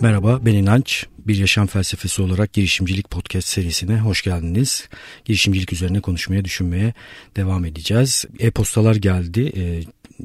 Merhaba ben İnanç. Bir Yaşam Felsefesi olarak girişimcilik podcast serisine hoş geldiniz. Girişimcilik üzerine konuşmaya, düşünmeye devam edeceğiz. E-postalar geldi. Ee,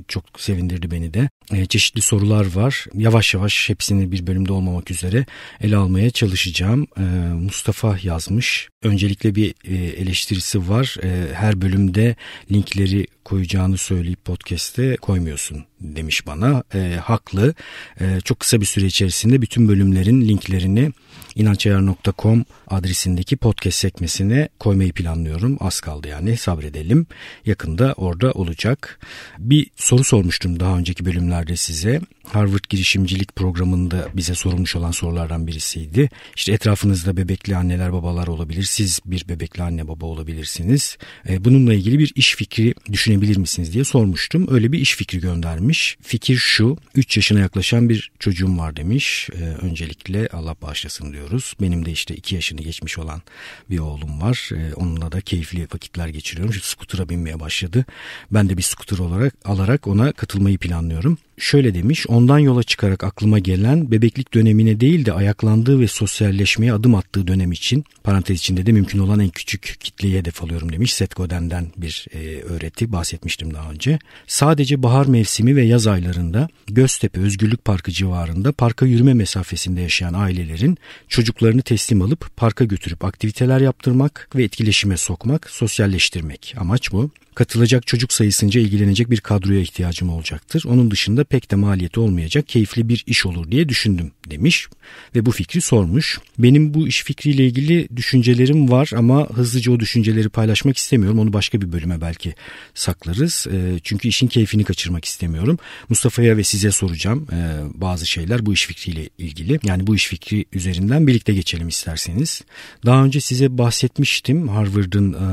çok sevindirdi beni de. E, çeşitli sorular var. Yavaş yavaş hepsini bir bölümde olmamak üzere ele almaya çalışacağım. E, Mustafa yazmış. Öncelikle bir e, eleştirisi var. E, her bölümde linkleri koyacağını söyleyip podcast'te koymuyorsun demiş bana. E, haklı. E, çok kısa bir süre içerisinde bütün bölümlerin linklerini inançayar.com adresindeki podcast sekmesine koymayı planlıyorum. Az kaldı yani sabredelim. Yakında orada olacak. Bir soru sormuştum daha önceki bölümlerde size. Harvard girişimcilik programında bize sorulmuş olan sorulardan birisiydi. İşte etrafınızda bebekli anneler babalar olabilir. Siz bir bebekli anne baba olabilirsiniz. E, bununla ilgili bir iş fikri düşünebilir misiniz diye sormuştum. Öyle bir iş fikri göndermiş. Fikir şu. 3 yaşına yaklaşan bir çocuğum var demiş. E, öncelikle Allah bağışlasın diyoruz. Benim de işte 2 yaşını geçmiş olan bir oğlum var. E, onunla da keyifli vakitler geçiriyorum. Şu skutura binmeye başladı. Ben de bir skuter olarak alarak ona katılmayı planlıyorum şöyle demiş ondan yola çıkarak aklıma gelen bebeklik dönemine değil de ayaklandığı ve sosyalleşmeye adım attığı dönem için parantez içinde de mümkün olan en küçük kitleye hedef alıyorum demiş Seth Godin'den bir e, öğreti bahsetmiştim daha önce. Sadece bahar mevsimi ve yaz aylarında Göztepe Özgürlük Parkı civarında parka yürüme mesafesinde yaşayan ailelerin çocuklarını teslim alıp parka götürüp aktiviteler yaptırmak ve etkileşime sokmak, sosyalleştirmek. Amaç bu. Katılacak çocuk sayısınca ilgilenecek bir kadroya ihtiyacım olacaktır. Onun dışında pek de maliyeti olmayacak keyifli bir iş olur diye düşündüm demiş ve bu fikri sormuş. Benim bu iş fikriyle ilgili düşüncelerim var ama hızlıca o düşünceleri paylaşmak istemiyorum. Onu başka bir bölüme belki saklarız. Ee, çünkü işin keyfini kaçırmak istemiyorum. Mustafa'ya ve size soracağım ee, bazı şeyler bu iş fikriyle ilgili. Yani bu iş fikri üzerinden birlikte geçelim isterseniz. Daha önce size bahsetmiştim Harvard'ın e,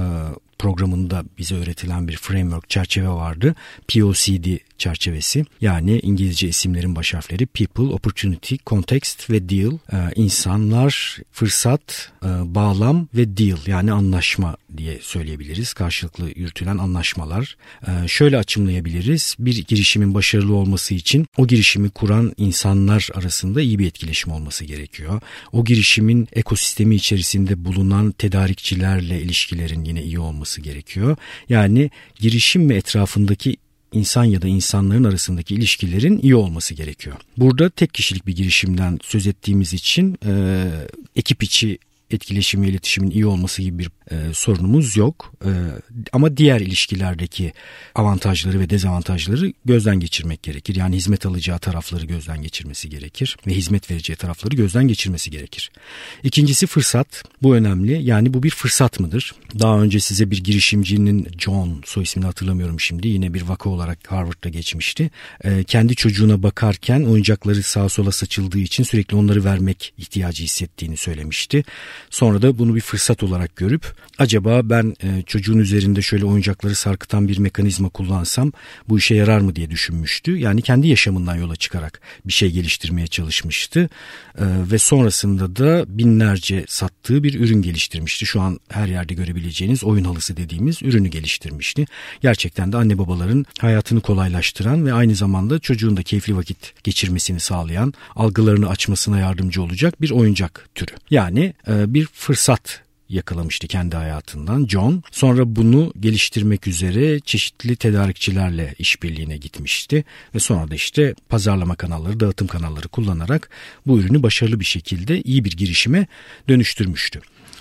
programında bize öğretilen bir framework çerçeve vardı. POCD çerçevesi yani İngilizce isimlerin baş harfleri People, Opportunity, Context ve Deal. Ee, insanlar, fırsat, e, bağlam ve deal yani anlaşma diye söyleyebiliriz. Karşılıklı yürütülen anlaşmalar. Ee, şöyle açımlayabiliriz. Bir girişimin başarılı olması için o girişimi kuran insanlar arasında iyi bir etkileşim olması gerekiyor. O girişimin ekosistemi içerisinde bulunan tedarikçilerle ilişkilerin yine iyi olması gerekiyor. Yani girişim ve etrafındaki insan ya da insanların arasındaki ilişkilerin iyi olması gerekiyor. Burada tek kişilik bir girişimden söz ettiğimiz için e, ekip içi etkileşim ve iletişimin iyi olması gibi bir e, sorunumuz yok. E, ama diğer ilişkilerdeki avantajları ve dezavantajları gözden geçirmek gerekir. Yani hizmet alacağı tarafları gözden geçirmesi gerekir ve hizmet vereceği tarafları gözden geçirmesi gerekir. İkincisi fırsat. Bu önemli. Yani bu bir fırsat mıdır? Daha önce size bir girişimcinin John soy ismini hatırlamıyorum şimdi yine bir vaka olarak Harvard'da geçmişti. E, kendi çocuğuna bakarken oyuncakları sağa sola saçıldığı için sürekli onları vermek ihtiyacı hissettiğini söylemişti. Sonra da bunu bir fırsat olarak görüp acaba ben e, çocuğun üzerinde şöyle oyuncakları sarkıtan bir mekanizma kullansam bu işe yarar mı diye düşünmüştü. Yani kendi yaşamından yola çıkarak bir şey geliştirmeye çalışmıştı e, ve sonrasında da binlerce sattığı bir ürün geliştirmişti. Şu an her yerde görebileceğiniz oyun halısı dediğimiz ürünü geliştirmişti. Gerçekten de anne babaların hayatını kolaylaştıran ve aynı zamanda çocuğun da keyifli vakit geçirmesini sağlayan, algılarını açmasına yardımcı olacak bir oyuncak türü. Yani e, bir fırsat yakalamıştı kendi hayatından John. Sonra bunu geliştirmek üzere çeşitli tedarikçilerle işbirliğine gitmişti ve sonra da işte pazarlama kanalları, dağıtım kanalları kullanarak bu ürünü başarılı bir şekilde iyi bir girişime dönüştürmüştü.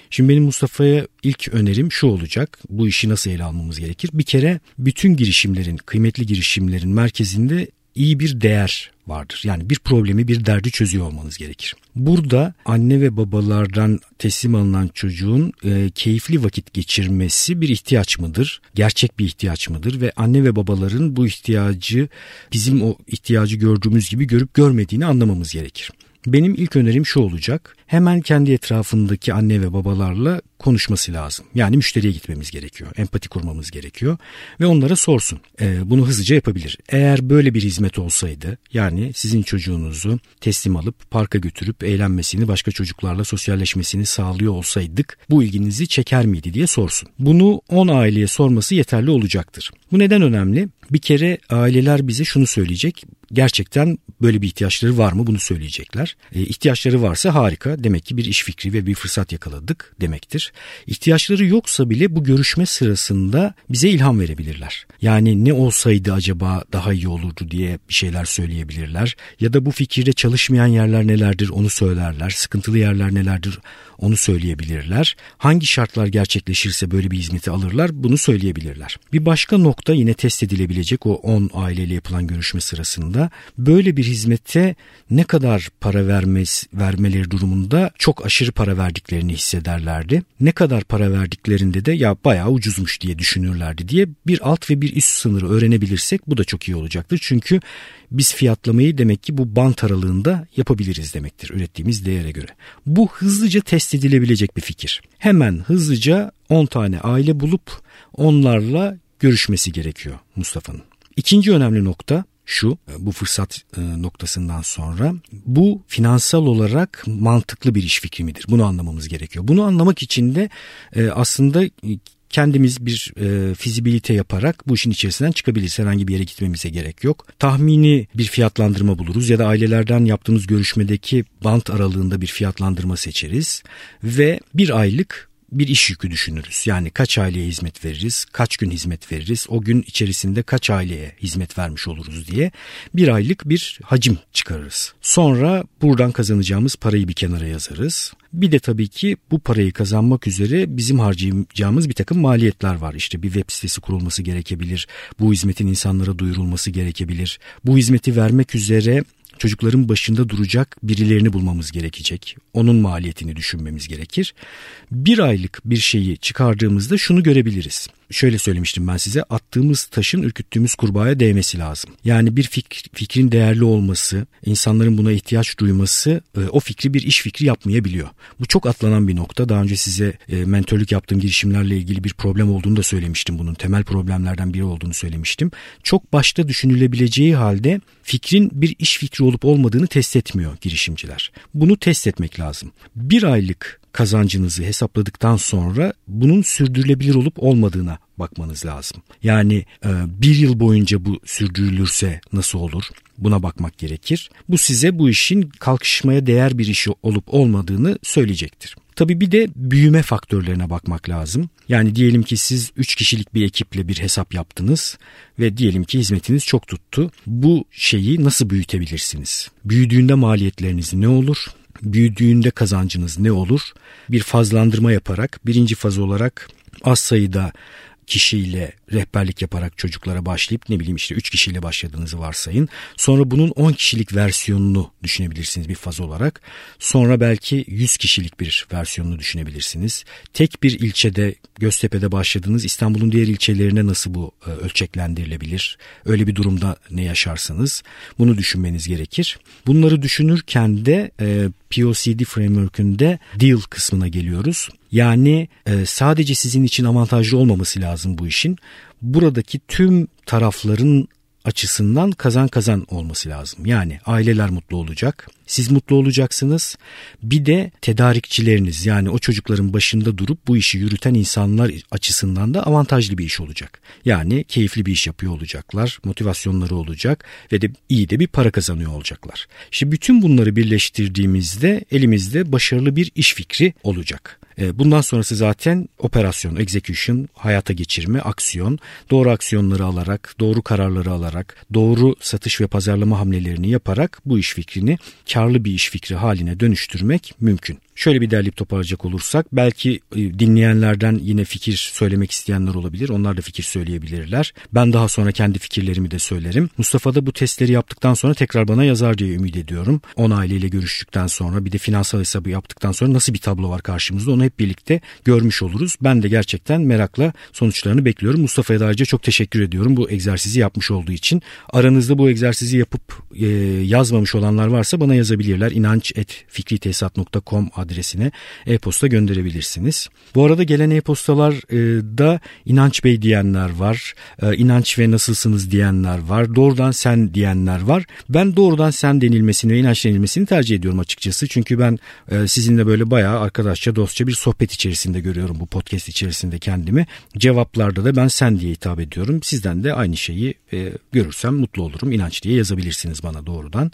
Şimdi benim Mustafa'ya ilk önerim şu olacak. Bu işi nasıl ele almamız gerekir? Bir kere bütün girişimlerin, kıymetli girişimlerin merkezinde iyi bir değer vardır. Yani bir problemi, bir derdi çözüyor olmanız gerekir. Burada anne ve babalardan teslim alınan çocuğun e, keyifli vakit geçirmesi bir ihtiyaç mıdır? Gerçek bir ihtiyaç mıdır? Ve anne ve babaların bu ihtiyacı bizim o ihtiyacı gördüğümüz gibi görüp görmediğini anlamamız gerekir. Benim ilk önerim şu olacak. Hemen kendi etrafındaki anne ve babalarla konuşması lazım. Yani müşteriye gitmemiz gerekiyor. Empati kurmamız gerekiyor ve onlara sorsun. Ee, bunu hızlıca yapabilir. Eğer böyle bir hizmet olsaydı yani sizin çocuğunuzu teslim alıp parka götürüp eğlenmesini, başka çocuklarla sosyalleşmesini sağlıyor olsaydık bu ilginizi çeker miydi diye sorsun. Bunu 10 aileye sorması yeterli olacaktır. Bu neden önemli? Bir kere aileler bize şunu söyleyecek. Gerçekten böyle bir ihtiyaçları var mı bunu söyleyecekler. E, ihtiyaçları varsa harika. Demek ki bir iş fikri ve bir fırsat yakaladık demektir. İhtiyaçları yoksa bile bu görüşme sırasında bize ilham verebilirler. Yani ne olsaydı acaba daha iyi olurdu diye bir şeyler söyleyebilirler. Ya da bu fikirde çalışmayan yerler nelerdir onu söylerler. Sıkıntılı yerler nelerdir onu söyleyebilirler. Hangi şartlar gerçekleşirse böyle bir hizmeti alırlar bunu söyleyebilirler. Bir başka nokta yine test edilebilecek o 10 aileyle yapılan görüşme sırasında böyle bir hizmete ne kadar para vermez, vermeleri durumunda çok aşırı para verdiklerini hissederlerdi. Ne kadar para verdiklerinde de ya bayağı ucuzmuş diye düşünürlerdi diye bir alt ve bir üst sınırı öğrenebilirsek bu da çok iyi olacaktır. Çünkü biz fiyatlamayı demek ki bu bant aralığında yapabiliriz demektir ürettiğimiz değere göre. Bu hızlıca test edilebilecek bir fikir. Hemen hızlıca 10 tane aile bulup onlarla görüşmesi gerekiyor Mustafa'nın. İkinci önemli nokta şu bu fırsat e, noktasından sonra bu finansal olarak mantıklı bir iş fikri midir? Bunu anlamamız gerekiyor. Bunu anlamak için de e, aslında kendimiz bir e, fizibilite yaparak bu işin içerisinden çıkabiliriz. Herhangi bir yere gitmemize gerek yok. Tahmini bir fiyatlandırma buluruz ya da ailelerden yaptığımız görüşmedeki bant aralığında bir fiyatlandırma seçeriz ve bir aylık bir iş yükü düşünürüz. Yani kaç aileye hizmet veririz, kaç gün hizmet veririz, o gün içerisinde kaç aileye hizmet vermiş oluruz diye bir aylık bir hacim çıkarırız. Sonra buradan kazanacağımız parayı bir kenara yazarız. Bir de tabii ki bu parayı kazanmak üzere bizim harcayacağımız bir takım maliyetler var. İşte bir web sitesi kurulması gerekebilir, bu hizmetin insanlara duyurulması gerekebilir. Bu hizmeti vermek üzere çocukların başında duracak birilerini bulmamız gerekecek. Onun maliyetini düşünmemiz gerekir. Bir aylık bir şeyi çıkardığımızda şunu görebiliriz şöyle söylemiştim ben size attığımız taşın ürküttüğümüz kurbağaya değmesi lazım. Yani bir fikr, fikrin değerli olması, insanların buna ihtiyaç duyması e, o fikri bir iş fikri yapmayabiliyor. Bu çok atlanan bir nokta. Daha önce size e, mentörlük yaptığım girişimlerle ilgili bir problem olduğunu da söylemiştim bunun. Temel problemlerden biri olduğunu söylemiştim. Çok başta düşünülebileceği halde fikrin bir iş fikri olup olmadığını test etmiyor girişimciler. Bunu test etmek lazım. Bir aylık kazancınızı hesapladıktan sonra bunun sürdürülebilir olup olmadığına bakmanız lazım. Yani e, bir yıl boyunca bu sürdürülürse nasıl olur? Buna bakmak gerekir. Bu size bu işin kalkışmaya değer bir iş olup olmadığını söyleyecektir. Tabi bir de büyüme faktörlerine bakmak lazım. Yani diyelim ki siz 3 kişilik bir ekiple bir hesap yaptınız ve diyelim ki hizmetiniz çok tuttu. Bu şeyi nasıl büyütebilirsiniz? Büyüdüğünde maliyetleriniz ne olur? Büyüdüğünde kazancınız ne olur? Bir fazlandırma yaparak birinci faz olarak az sayıda kişiyle rehberlik yaparak çocuklara başlayıp ne bileyim işte 3 kişiyle başladığınızı varsayın. Sonra bunun 10 kişilik versiyonunu düşünebilirsiniz bir faz olarak. Sonra belki 100 kişilik bir versiyonunu düşünebilirsiniz. Tek bir ilçede Göztepe'de başladığınız İstanbul'un diğer ilçelerine nasıl bu e, ölçeklendirilebilir? Öyle bir durumda ne yaşarsınız? Bunu düşünmeniz gerekir. Bunları düşünürken de e, POCD framework'ünde deal kısmına geliyoruz. Yani e, sadece sizin için avantajlı olmaması lazım bu işin. Buradaki tüm tarafların açısından kazan kazan olması lazım. Yani aileler mutlu olacak, siz mutlu olacaksınız. Bir de tedarikçileriniz yani o çocukların başında durup bu işi yürüten insanlar açısından da avantajlı bir iş olacak. Yani keyifli bir iş yapıyor olacaklar, motivasyonları olacak ve de iyi de bir para kazanıyor olacaklar. İşte bütün bunları birleştirdiğimizde elimizde başarılı bir iş fikri olacak. E, bundan sonrası zaten operasyon, execution, hayata geçirme, aksiyon. Doğru aksiyonları alarak, doğru kararları alarak, doğru satış ve pazarlama hamlelerini yaparak bu iş fikrini karlı bir iş fikri haline dönüştürmek mümkün. Şöyle bir derleyip toparlayacak olursak belki e, dinleyenlerden yine fikir söylemek isteyenler olabilir. Onlar da fikir söyleyebilirler. Ben daha sonra kendi fikirlerimi de söylerim. Mustafa da bu testleri yaptıktan sonra tekrar bana yazar diye ümit ediyorum. 10 aileyle görüştükten sonra bir de finansal hesabı yaptıktan sonra nasıl bir tablo var karşımızda onu hep birlikte görmüş oluruz. Ben de gerçekten merakla sonuçlarını bekliyorum. Mustafa'ya da ayrıca çok teşekkür ediyorum bu egzersizi yapmış olduğu için. Aranızda bu egzersizi yapıp e, yazmamış olanlar varsa bana yazabilirler. inanç.fikritesat.com adresine e-posta gönderebilirsiniz. Bu arada gelen e-postalarda inanç bey diyenler var. E, inanç ve nasılsınız diyenler var. Doğrudan sen diyenler var. Ben doğrudan sen denilmesini ve inanç denilmesini tercih ediyorum açıkçası. Çünkü ben e, sizinle böyle bayağı arkadaşça dostça bir sohbet içerisinde görüyorum bu podcast içerisinde kendimi. Cevaplarda da ben sen diye hitap ediyorum. Sizden de aynı şeyi e, görürsem mutlu olurum. İnanç diye yazabilirsiniz bana doğrudan.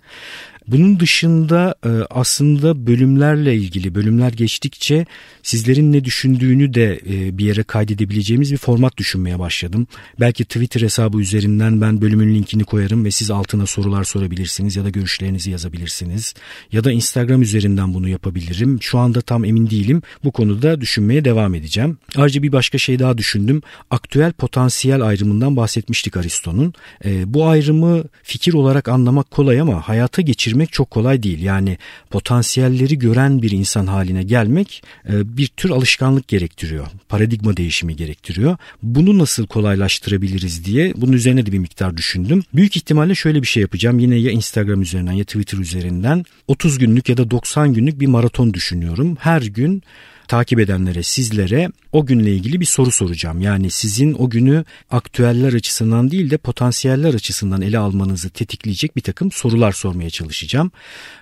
Bunun dışında e, aslında bölümlerle ilgili bölümler geçtikçe sizlerin ne düşündüğünü de e, bir yere kaydedebileceğimiz bir format düşünmeye başladım. Belki Twitter hesabı üzerinden ben bölümün linkini koyarım ve siz altına sorular sorabilirsiniz ya da görüşlerinizi yazabilirsiniz. Ya da Instagram üzerinden bunu yapabilirim. Şu anda tam emin değilim. Bu konuda düşünmeye devam edeceğim. Ayrıca bir başka şey daha düşündüm. Aktüel potansiyel ayrımından bahsetmiştik Aristo'nun. E, bu ayrımı fikir olarak anlamak kolay ama hayata geçirmek çok kolay değil. Yani potansiyelleri gören bir insan haline gelmek e, bir tür alışkanlık gerektiriyor. Paradigma değişimi gerektiriyor. Bunu nasıl kolaylaştırabiliriz diye bunun üzerine de bir miktar düşündüm. Büyük ihtimalle şöyle bir şey yapacağım. Yine ya Instagram üzerinden ya Twitter üzerinden 30 günlük ya da 90 günlük bir maraton düşünüyorum. Her gün takip edenlere, sizlere o günle ilgili bir soru soracağım. Yani sizin o günü aktüeller açısından değil de potansiyeller açısından ele almanızı tetikleyecek bir takım sorular sormaya çalışacağım.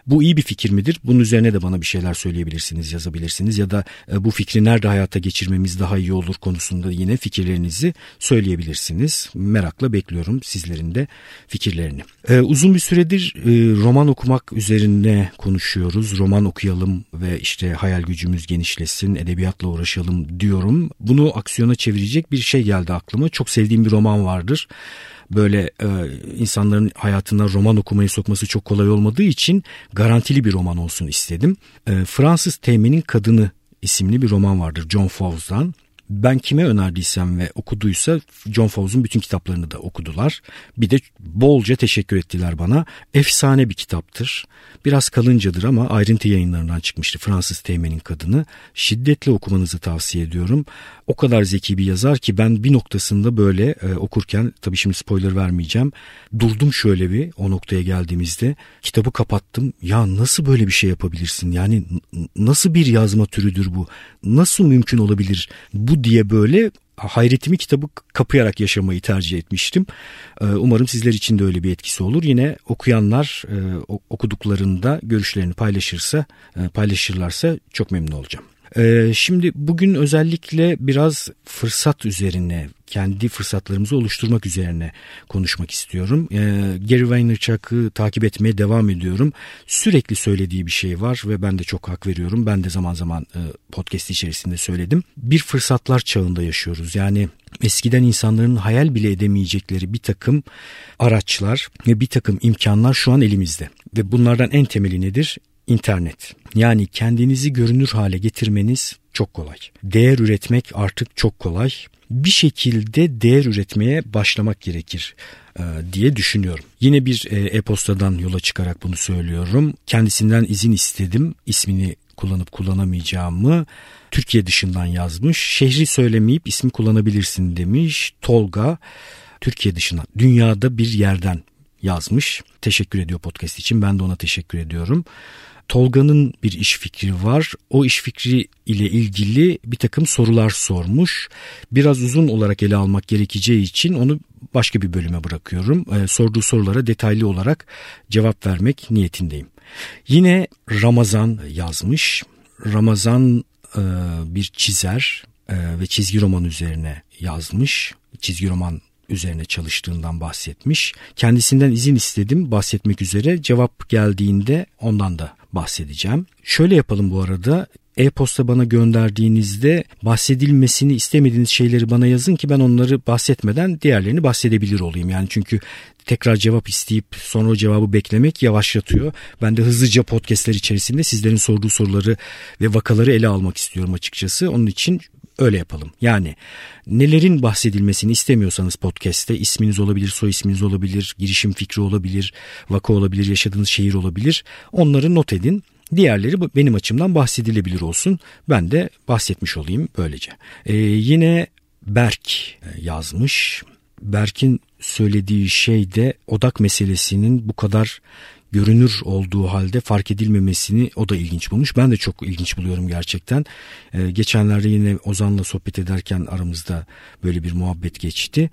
Bu iyi bir fikir midir? Bunun üzerine de bana bir şeyler söyleyebilirsiniz, yazabilirsiniz ya da e, bu fikri nerede hayata geçirmemiz daha iyi olur konusunda yine fikirlerinizi söyleyebilirsiniz. Merakla bekliyorum sizlerin de fikirlerini. Ee, uzun bir süredir e, roman okumak üzerine konuşuyoruz. Roman okuyalım ve işte hayal gücümüz genişlesin, edebiyatla uğraşalım diyorum. Bunu aksiyona çevirecek bir şey geldi aklıma. Çok sevdiğim bir roman vardır böyle e, insanların hayatına roman okumayı sokması çok kolay olmadığı için garantili bir roman olsun istedim. E, Fransız Teğmen'in Kadını isimli bir roman vardır John Fowles'dan. Ben kime önerdiysem ve okuduysa John Fowles'un bütün kitaplarını da okudular. Bir de bolca teşekkür ettiler bana. Efsane bir kitaptır. Biraz kalıncadır ama ayrıntı yayınlarından çıkmıştı Fransız Teğmen'in Kadını. Şiddetle okumanızı tavsiye ediyorum. O kadar zeki bir yazar ki ben bir noktasında böyle e, okurken tabii şimdi spoiler vermeyeceğim. Durdum şöyle bir o noktaya geldiğimizde kitabı kapattım. Ya nasıl böyle bir şey yapabilirsin? Yani nasıl bir yazma türüdür bu? Nasıl mümkün olabilir bu diye böyle hayretimi kitabı kapayarak yaşamayı tercih etmiştim. Ee, umarım sizler için de öyle bir etkisi olur. Yine okuyanlar e, okuduklarında görüşlerini paylaşırsa, e, paylaşırlarsa çok memnun olacağım. Ee, şimdi bugün özellikle biraz fırsat üzerine, kendi fırsatlarımızı oluşturmak üzerine konuşmak istiyorum. Ee, Gary Vaynerchuk'ı takip etmeye devam ediyorum. Sürekli söylediği bir şey var ve ben de çok hak veriyorum. Ben de zaman zaman e, podcast içerisinde söyledim. Bir fırsatlar çağında yaşıyoruz. Yani eskiden insanların hayal bile edemeyecekleri bir takım araçlar ve bir takım imkanlar şu an elimizde. Ve bunlardan en temeli nedir? İnternet. Yani kendinizi görünür hale getirmeniz çok kolay. Değer üretmek artık çok kolay. Bir şekilde değer üretmeye başlamak gerekir e, diye düşünüyorum. Yine bir e, e-postadan yola çıkarak bunu söylüyorum. Kendisinden izin istedim. İsmini kullanıp kullanamayacağımı Türkiye dışından yazmış. Şehri söylemeyip ismi kullanabilirsin demiş. Tolga Türkiye dışına dünyada bir yerden yazmış. Teşekkür ediyor podcast için. Ben de ona teşekkür ediyorum. Tolga'nın bir iş fikri var. O iş fikri ile ilgili bir takım sorular sormuş. Biraz uzun olarak ele almak gerekeceği için onu başka bir bölüme bırakıyorum. Ee, sorduğu sorulara detaylı olarak cevap vermek niyetindeyim. Yine Ramazan yazmış. Ramazan e, bir çizer e, ve çizgi roman üzerine yazmış. Çizgi roman üzerine çalıştığından bahsetmiş. Kendisinden izin istedim bahsetmek üzere. Cevap geldiğinde ondan da bahsedeceğim. Şöyle yapalım bu arada. E-posta bana gönderdiğinizde bahsedilmesini istemediğiniz şeyleri bana yazın ki ben onları bahsetmeden diğerlerini bahsedebilir olayım. Yani çünkü tekrar cevap isteyip sonra o cevabı beklemek yavaşlatıyor. Ben de hızlıca podcastler içerisinde sizlerin sorduğu soruları ve vakaları ele almak istiyorum açıkçası. Onun için öyle yapalım. Yani nelerin bahsedilmesini istemiyorsanız podcast'te isminiz olabilir, soy isminiz olabilir, girişim fikri olabilir, vaka olabilir, yaşadığınız şehir olabilir. Onları not edin. Diğerleri benim açımdan bahsedilebilir olsun. Ben de bahsetmiş olayım böylece. Ee, yine Berk e, yazmış. Berk'in söylediği şey de odak meselesinin bu kadar görünür olduğu halde fark edilmemesini o da ilginç bulmuş. Ben de çok ilginç buluyorum gerçekten. Ee, geçenlerde yine Ozan'la sohbet ederken aramızda böyle bir muhabbet geçti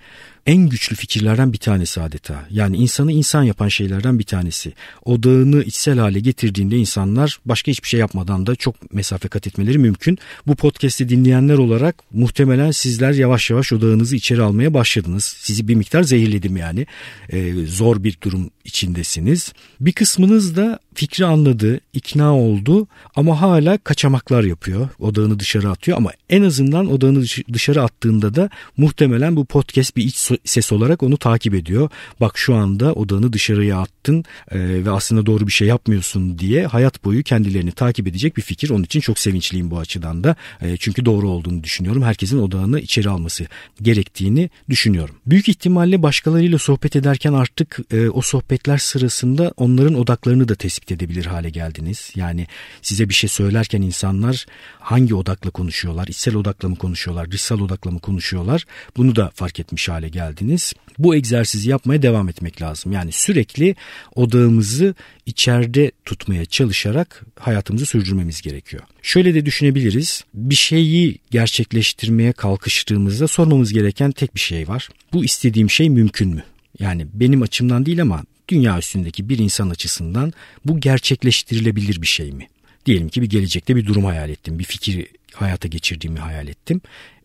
en güçlü fikirlerden bir tanesi adeta. Yani insanı insan yapan şeylerden bir tanesi. Odağını içsel hale getirdiğinde insanlar başka hiçbir şey yapmadan da çok mesafe kat etmeleri mümkün. Bu podcast'i dinleyenler olarak muhtemelen sizler yavaş yavaş odağınızı içeri almaya başladınız. Sizi bir miktar zehirledim yani. Ee, zor bir durum içindesiniz. Bir kısmınız da fikri anladı, ikna oldu ama hala kaçamaklar yapıyor. Odağını dışarı atıyor ama en azından odağını dışarı attığında da muhtemelen bu podcast bir iç ses olarak onu takip ediyor. Bak şu anda odağını dışarıya attın e, ve aslında doğru bir şey yapmıyorsun diye hayat boyu kendilerini takip edecek bir fikir. Onun için çok sevinçliyim bu açıdan da. E, çünkü doğru olduğunu düşünüyorum. Herkesin odağını içeri alması gerektiğini düşünüyorum. Büyük ihtimalle başkalarıyla sohbet ederken artık e, o sohbetler sırasında onların odaklarını da tespit edebilir hale geldiniz. Yani size bir şey söylerken insanlar hangi odakla konuşuyorlar? İçsel odakla mı konuşuyorlar? Dışsal odakla mı konuşuyorlar? Bunu da fark etmiş hale geldiniz. Bu egzersizi yapmaya devam etmek lazım. Yani sürekli odağımızı içeride tutmaya çalışarak hayatımızı sürdürmemiz gerekiyor. Şöyle de düşünebiliriz. Bir şeyi gerçekleştirmeye kalkıştığımızda sormamız gereken tek bir şey var. Bu istediğim şey mümkün mü? Yani benim açımdan değil ama dünya üstündeki bir insan açısından bu gerçekleştirilebilir bir şey mi? Diyelim ki bir gelecekte bir durum hayal ettim, bir fikir hayata geçirdiğimi hayal ettim.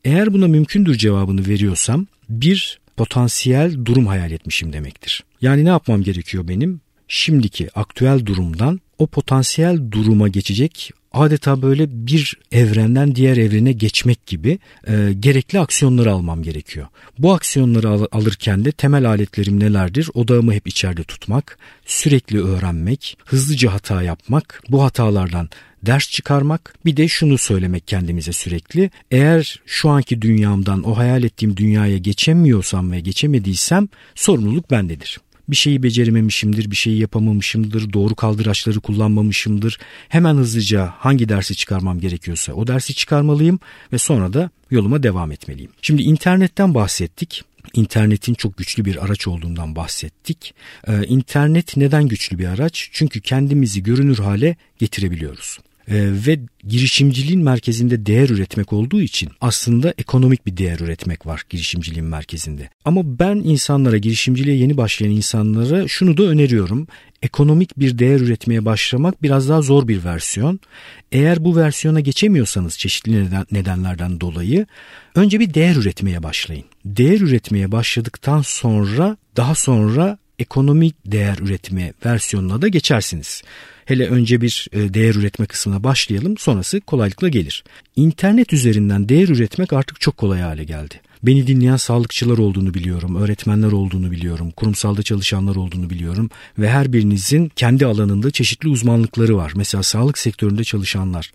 Eğer buna mümkündür cevabını veriyorsam bir potansiyel durum hayal etmişim demektir. Yani ne yapmam gerekiyor benim? Şimdiki aktüel durumdan o potansiyel duruma geçecek adeta böyle bir evrenden diğer evrene geçmek gibi e, gerekli aksiyonları almam gerekiyor. Bu aksiyonları al- alırken de temel aletlerim nelerdir? Odağımı hep içeride tutmak, sürekli öğrenmek, hızlıca hata yapmak, bu hatalardan ders çıkarmak bir de şunu söylemek kendimize sürekli eğer şu anki dünyamdan o hayal ettiğim dünyaya geçemiyorsam ve geçemediysem sorumluluk bendedir bir şeyi becerememişimdir, bir şeyi yapamamışımdır, doğru kaldıraçları kullanmamışımdır. Hemen hızlıca hangi dersi çıkarmam gerekiyorsa o dersi çıkarmalıyım ve sonra da yoluma devam etmeliyim. Şimdi internetten bahsettik. İnternetin çok güçlü bir araç olduğundan bahsettik. Ee, internet neden güçlü bir araç? Çünkü kendimizi görünür hale getirebiliyoruz e, ve girişimciliğin merkezinde değer üretmek olduğu için aslında ekonomik bir değer üretmek var girişimciliğin merkezinde. Ama ben insanlara girişimciliğe yeni başlayan insanlara şunu da öneriyorum. Ekonomik bir değer üretmeye başlamak biraz daha zor bir versiyon. Eğer bu versiyona geçemiyorsanız çeşitli neden, nedenlerden dolayı önce bir değer üretmeye başlayın. Değer üretmeye başladıktan sonra daha sonra ekonomik değer üretme versiyonuna da geçersiniz. Hele önce bir e, değer üretme kısmına başlayalım sonrası kolaylıkla gelir. İnternet üzerinden değer üretmek artık çok kolay hale geldi. Beni dinleyen sağlıkçılar olduğunu biliyorum, öğretmenler olduğunu biliyorum, kurumsalda çalışanlar olduğunu biliyorum ve her birinizin kendi alanında çeşitli uzmanlıkları var. Mesela sağlık sektöründe çalışanlar,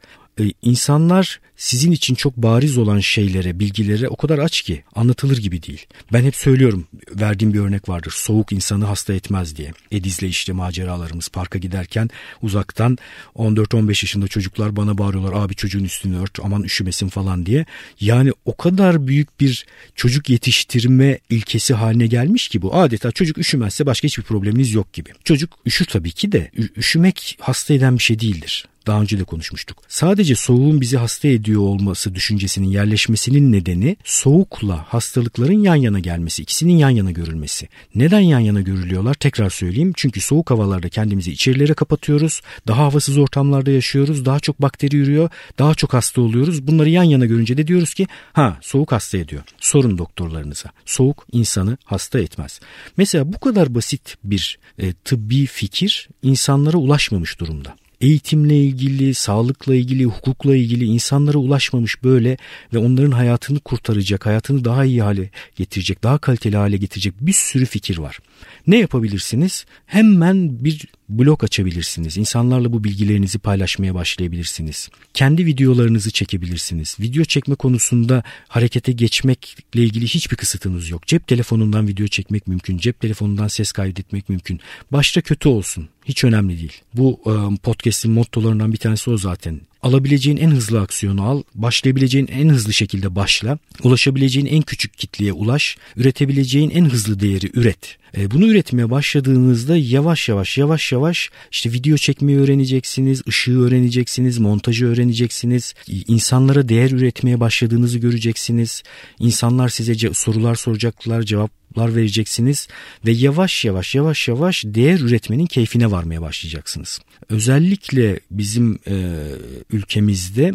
insanlar sizin için çok bariz olan şeylere, bilgilere o kadar aç ki anlatılır gibi değil. Ben hep söylüyorum, verdiğim bir örnek vardır. Soğuk insanı hasta etmez diye. Ediz'le işte maceralarımız parka giderken uzaktan 14-15 yaşında çocuklar bana bağırıyorlar. Abi çocuğun üstünü ört aman üşümesin falan diye. Yani o kadar büyük bir çocuk yetiştirme ilkesi haline gelmiş ki bu. Adeta çocuk üşümezse başka hiçbir probleminiz yok gibi. Çocuk üşür tabii ki de üşümek hasta eden bir şey değildir. Daha önce de konuşmuştuk. Sadece soğuğun bizi hasta ediyor olması düşüncesinin yerleşmesinin nedeni soğukla hastalıkların yan yana gelmesi, ikisinin yan yana görülmesi. Neden yan yana görülüyorlar? Tekrar söyleyeyim. Çünkü soğuk havalarda kendimizi içerilere kapatıyoruz. Daha havasız ortamlarda yaşıyoruz. Daha çok bakteri yürüyor. Daha çok hasta oluyoruz. Bunları yan yana görünce de diyoruz ki ha soğuk hasta ediyor. Sorun doktorlarınıza. Soğuk insanı hasta etmez. Mesela bu kadar basit bir e, tıbbi fikir insanlara ulaşmamış durumda eğitimle ilgili, sağlıkla ilgili, hukukla ilgili insanlara ulaşmamış böyle ve onların hayatını kurtaracak, hayatını daha iyi hale getirecek, daha kaliteli hale getirecek bir sürü fikir var. Ne yapabilirsiniz? Hemen bir blog açabilirsiniz. İnsanlarla bu bilgilerinizi paylaşmaya başlayabilirsiniz. Kendi videolarınızı çekebilirsiniz. Video çekme konusunda harekete geçmekle ilgili hiçbir kısıtınız yok. Cep telefonundan video çekmek mümkün. Cep telefonundan ses kaydetmek mümkün. Başta kötü olsun. Hiç önemli değil. Bu podcast'in mottolarından bir tanesi o zaten. Alabileceğin en hızlı aksiyonu al, başlayabileceğin en hızlı şekilde başla, ulaşabileceğin en küçük kitleye ulaş, üretebileceğin en hızlı değeri üret. E, bunu üretmeye başladığınızda yavaş yavaş yavaş yavaş işte video çekmeyi öğreneceksiniz, ışığı öğreneceksiniz, montajı öğreneceksiniz, insanlara değer üretmeye başladığınızı göreceksiniz. İnsanlar size sorular soracaklar, cevaplar vereceksiniz ve yavaş yavaş yavaş yavaş değer üretmenin keyfine varmaya başlayacaksınız. Özellikle bizim e, ülkemizde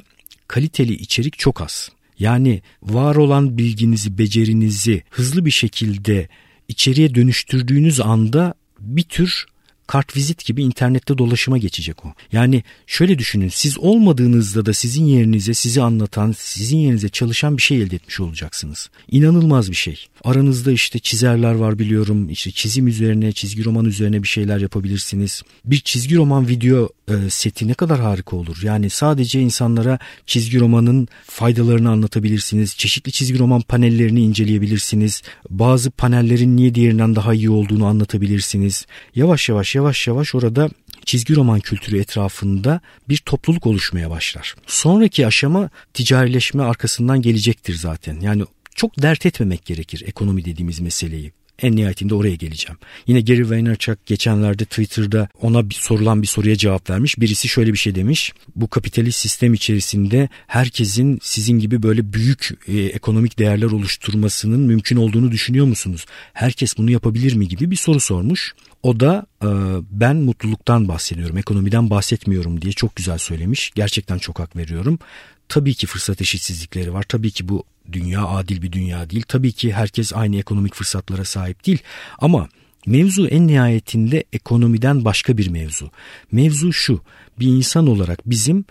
kaliteli içerik çok az. Yani var olan bilginizi, becerinizi hızlı bir şekilde içeriye dönüştürdüğünüz anda bir tür kartvizit gibi internette dolaşıma geçecek o. Yani şöyle düşünün siz olmadığınızda da sizin yerinize sizi anlatan, sizin yerinize çalışan bir şey elde etmiş olacaksınız. İnanılmaz bir şey. Aranızda işte çizerler var biliyorum. İşte çizim üzerine, çizgi roman üzerine bir şeyler yapabilirsiniz. Bir çizgi roman video e, seti ne kadar harika olur. Yani sadece insanlara çizgi romanın faydalarını anlatabilirsiniz. Çeşitli çizgi roman panellerini inceleyebilirsiniz. Bazı panellerin niye diğerinden daha iyi olduğunu anlatabilirsiniz. Yavaş yavaş yavaş yavaş orada çizgi roman kültürü etrafında bir topluluk oluşmaya başlar. Sonraki aşama ticarileşme arkasından gelecektir zaten. Yani çok dert etmemek gerekir ekonomi dediğimiz meseleyi. En nihayetinde oraya geleceğim. Yine Gary Vaynerchuk geçenlerde Twitter'da ona bir sorulan bir soruya cevap vermiş. Birisi şöyle bir şey demiş. Bu kapitalist sistem içerisinde herkesin sizin gibi böyle büyük e, ekonomik değerler oluşturmasının mümkün olduğunu düşünüyor musunuz? Herkes bunu yapabilir mi gibi bir soru sormuş. O da e, ben mutluluktan bahsediyorum, ekonomiden bahsetmiyorum diye çok güzel söylemiş. Gerçekten çok hak veriyorum. Tabii ki fırsat eşitsizlikleri var. Tabii ki bu dünya adil bir dünya değil. Tabii ki herkes aynı ekonomik fırsatlara sahip değil. Ama mevzu en nihayetinde ekonomiden başka bir mevzu. Mevzu şu. Bir insan olarak bizim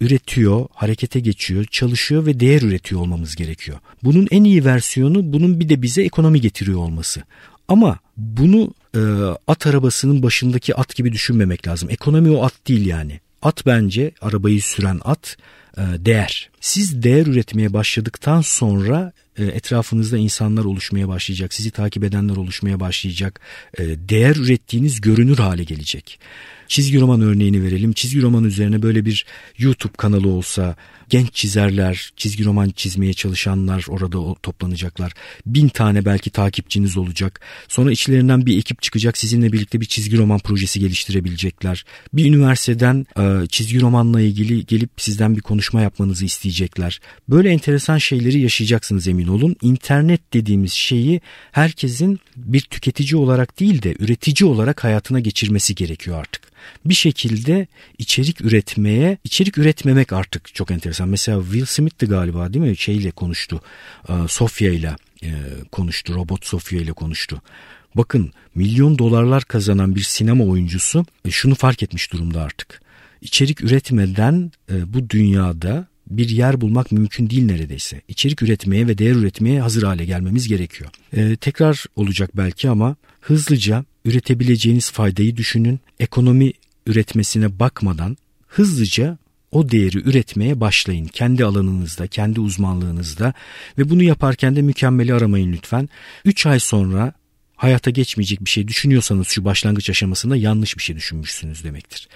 üretiyor, harekete geçiyor, çalışıyor ve değer üretiyor olmamız gerekiyor. Bunun en iyi versiyonu bunun bir de bize ekonomi getiriyor olması. Ama bunu e, at arabasının başındaki at gibi düşünmemek lazım. Ekonomi o at değil yani. At bence arabayı süren at değer. Siz değer üretmeye başladıktan sonra e, etrafınızda insanlar oluşmaya başlayacak, sizi takip edenler oluşmaya başlayacak, e, değer ürettiğiniz görünür hale gelecek. Çizgi roman örneğini verelim. Çizgi roman üzerine böyle bir YouTube kanalı olsa, genç çizerler, çizgi roman çizmeye çalışanlar orada toplanacaklar. Bin tane belki takipçiniz olacak. Sonra içlerinden bir ekip çıkacak sizinle birlikte bir çizgi roman projesi geliştirebilecekler. Bir üniversiteden e, çizgi romanla ilgili gelip sizden bir konuşma yapmanızı isteyecekler. Böyle enteresan şeyleri yaşayacaksınız emin olun. İnternet dediğimiz şeyi herkesin bir tüketici olarak değil de üretici olarak hayatına geçirmesi gerekiyor artık. Bir şekilde içerik üretmeye, içerik üretmemek artık çok enteresan. Mesela Will Smith'ti galiba değil mi? Şeyle konuştu. E, Sofia ile e, konuştu. Robot Sofia ile konuştu. Bakın milyon dolarlar kazanan bir sinema oyuncusu e, şunu fark etmiş durumda artık. İçerik üretmeden bu dünyada bir yer bulmak mümkün değil neredeyse. İçerik üretmeye ve değer üretmeye hazır hale gelmemiz gerekiyor. Ee, tekrar olacak belki ama hızlıca üretebileceğiniz faydayı düşünün. Ekonomi üretmesine bakmadan hızlıca o değeri üretmeye başlayın. Kendi alanınızda, kendi uzmanlığınızda ve bunu yaparken de mükemmeli aramayın lütfen. 3 ay sonra hayata geçmeyecek bir şey düşünüyorsanız şu başlangıç aşamasında yanlış bir şey düşünmüşsünüz demektir.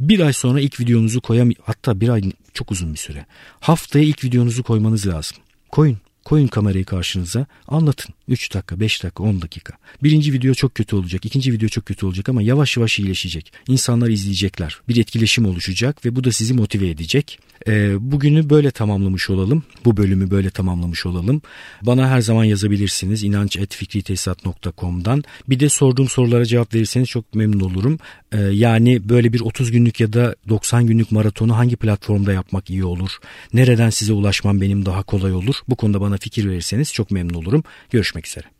Bir ay sonra ilk videonuzu koyam hatta bir ay çok uzun bir süre. Haftaya ilk videonuzu koymanız lazım. Koyun. Koyun kamerayı karşınıza anlatın. 3 dakika, 5 dakika, 10 dakika. Birinci video çok kötü olacak, ikinci video çok kötü olacak ama yavaş yavaş iyileşecek. İnsanlar izleyecekler. Bir etkileşim oluşacak ve bu da sizi motive edecek. E, bugünü böyle tamamlamış olalım. Bu bölümü böyle tamamlamış olalım. Bana her zaman yazabilirsiniz inanç.fikritesat.com'dan. Bir de sorduğum sorulara cevap verirseniz çok memnun olurum. E, yani böyle bir 30 günlük ya da 90 günlük maratonu hangi platformda yapmak iyi olur? Nereden size ulaşmam benim daha kolay olur? Bu konuda bana fikir verirseniz çok memnun olurum. Görüşmek üzere.